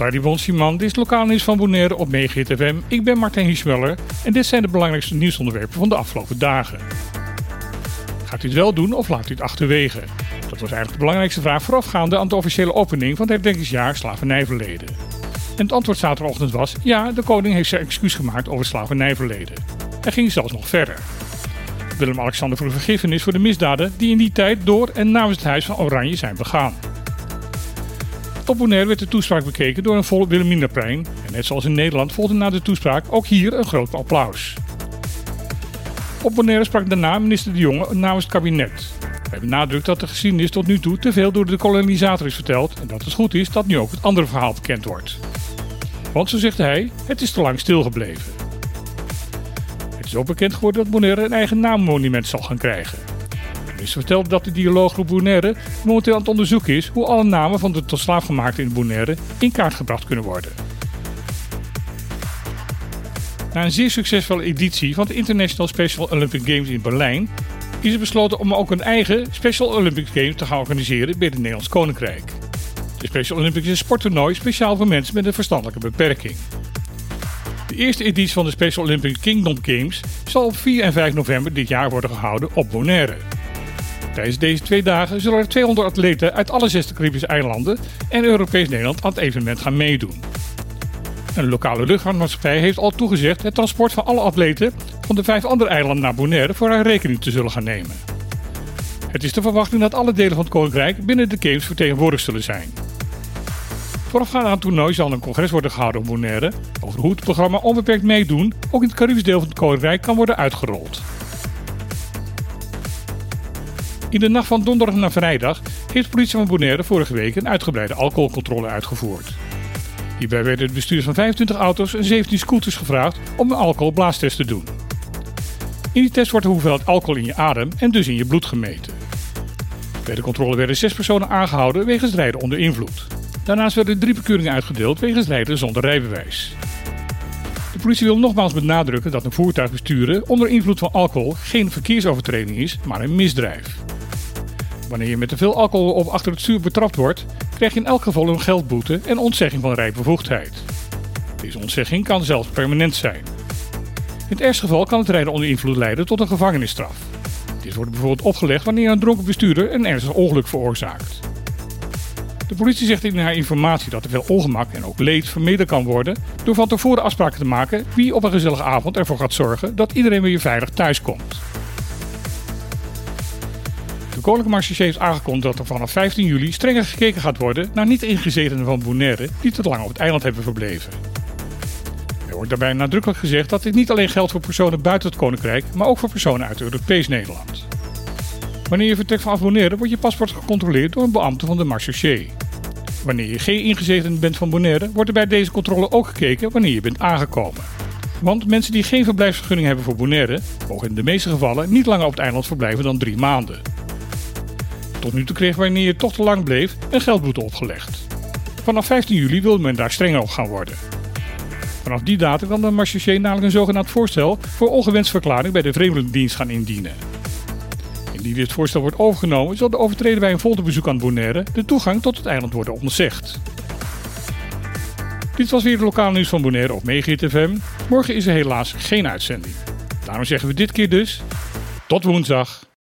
Taribon Simon, dit is lokaal nieuws van Bonaire op Megahit FM. Ik ben Martijn Hiesmeller en dit zijn de belangrijkste nieuwsonderwerpen van de afgelopen dagen. Gaat u het wel doen of laat u het achterwege? Dat was eigenlijk de belangrijkste vraag voorafgaande aan de officiële opening van het herdenkingsjaar slavernijverleden. En het antwoord zaterdagochtend was: ja, de koning heeft zijn excuus gemaakt over slavernijverleden. Hij ging zelfs nog verder. Willem-Alexander vroeg vergiffenis voor de misdaden die in die tijd door en namens het Huis van Oranje zijn begaan. Op Bonaire werd de toespraak bekeken door een volle Wilhelminaplein en net zoals in Nederland volgde na de toespraak ook hier een groot applaus. Op Bonaire sprak daarna minister De Jonge namens het kabinet. Hij benadrukt dat de geschiedenis tot nu toe te veel door de kolonisator is verteld en dat het goed is dat nu ook het andere verhaal bekend wordt. Want zo zegt hij, het is te lang stilgebleven. Het is ook bekend geworden dat Bonaire een eigen naammonument zal gaan krijgen. Vertelde dat de dialooggroep Bonaire momenteel aan het onderzoeken is hoe alle namen van de tot slaafgemaakten in Bonaire in kaart gebracht kunnen worden. Na een zeer succesvolle editie van de International Special Olympic Games in Berlijn is er besloten om ook een eigen Special Olympic Games te gaan organiseren bij het Nederlands Koninkrijk. De Special Olympics is een sporttoernooi speciaal voor mensen met een verstandelijke beperking. De eerste editie van de Special Olympic Kingdom Games zal op 4 en 5 november dit jaar worden gehouden op Bonaire. Tijdens deze twee dagen zullen er 200 atleten uit alle zes Caribische eilanden en Europees Nederland aan het evenement gaan meedoen. Een lokale luchtvaartmaatschappij heeft al toegezegd het transport van alle atleten van de vijf andere eilanden naar Bonaire voor haar rekening te zullen gaan nemen. Het is de verwachting dat alle delen van het Koninkrijk binnen de Games vertegenwoordigd zullen zijn. Voorafgaand aan het toernooi zal een congres worden gehouden op Bonaire over hoe het programma onbeperkt meedoen ook in het Caribisch deel van het Koninkrijk kan worden uitgerold. In de nacht van donderdag naar vrijdag heeft de politie van Bonaire vorige week een uitgebreide alcoholcontrole uitgevoerd. Hierbij werden de bestuurders van 25 auto's en 17 scooters gevraagd om een alcoholblaastest te doen. In die test wordt de hoeveelheid alcohol in je adem en dus in je bloed gemeten. Bij de controle werden zes personen aangehouden wegens rijden onder invloed. Daarnaast werden drie bekeuringen uitgedeeld wegens rijden zonder rijbewijs. De politie wil nogmaals benadrukken dat een voertuig besturen onder invloed van alcohol geen verkeersovertreding is, maar een misdrijf. Wanneer je met te veel alcohol of achter het stuur betrapt wordt, krijg je in elk geval een geldboete en ontzegging van rijbevoegdheid. Deze ontzegging kan zelfs permanent zijn. In het ergste geval kan het rijden onder invloed leiden tot een gevangenisstraf. Dit wordt bijvoorbeeld opgelegd wanneer een dronken bestuurder een ernstig ongeluk veroorzaakt. De politie zegt in haar informatie dat er veel ongemak en ook leed vermeden kan worden door van tevoren afspraken te maken wie op een gezellige avond ervoor gaat zorgen dat iedereen weer veilig thuis komt. De Koninklijke Marché heeft aangekondigd dat er vanaf 15 juli strenger gekeken gaat worden naar niet-ingezetenen van Bonaire die te lang op het eiland hebben verbleven. Er wordt daarbij nadrukkelijk gezegd dat dit niet alleen geldt voor personen buiten het Koninkrijk, maar ook voor personen uit Europees Nederland. Wanneer je vertrekt vanaf Bonaire wordt je paspoort gecontroleerd door een beambte van de Marché. Wanneer je geen ingezeten bent van Bonaire, wordt er bij deze controle ook gekeken wanneer je bent aangekomen. Want mensen die geen verblijfsvergunning hebben voor Bonaire, mogen in de meeste gevallen niet langer op het eiland verblijven dan drie maanden. Tot nu toe kreeg wanneer je toch te lang bleef een geldboete opgelegd. Vanaf 15 juli wil men daar strenger op gaan worden. Vanaf die datum kan de marechaussee namelijk een zogenaamd voorstel voor ongewenst verklaring bij de Vreemdelingendienst gaan indienen. Indien dit voorstel wordt overgenomen, zal de overtreder bij een folderbezoek aan Bonaire de toegang tot het eiland worden ontzegd. Dit was weer het lokale nieuws van Bonaire op Megahit FM. Morgen is er helaas geen uitzending. Daarom zeggen we dit keer dus tot woensdag.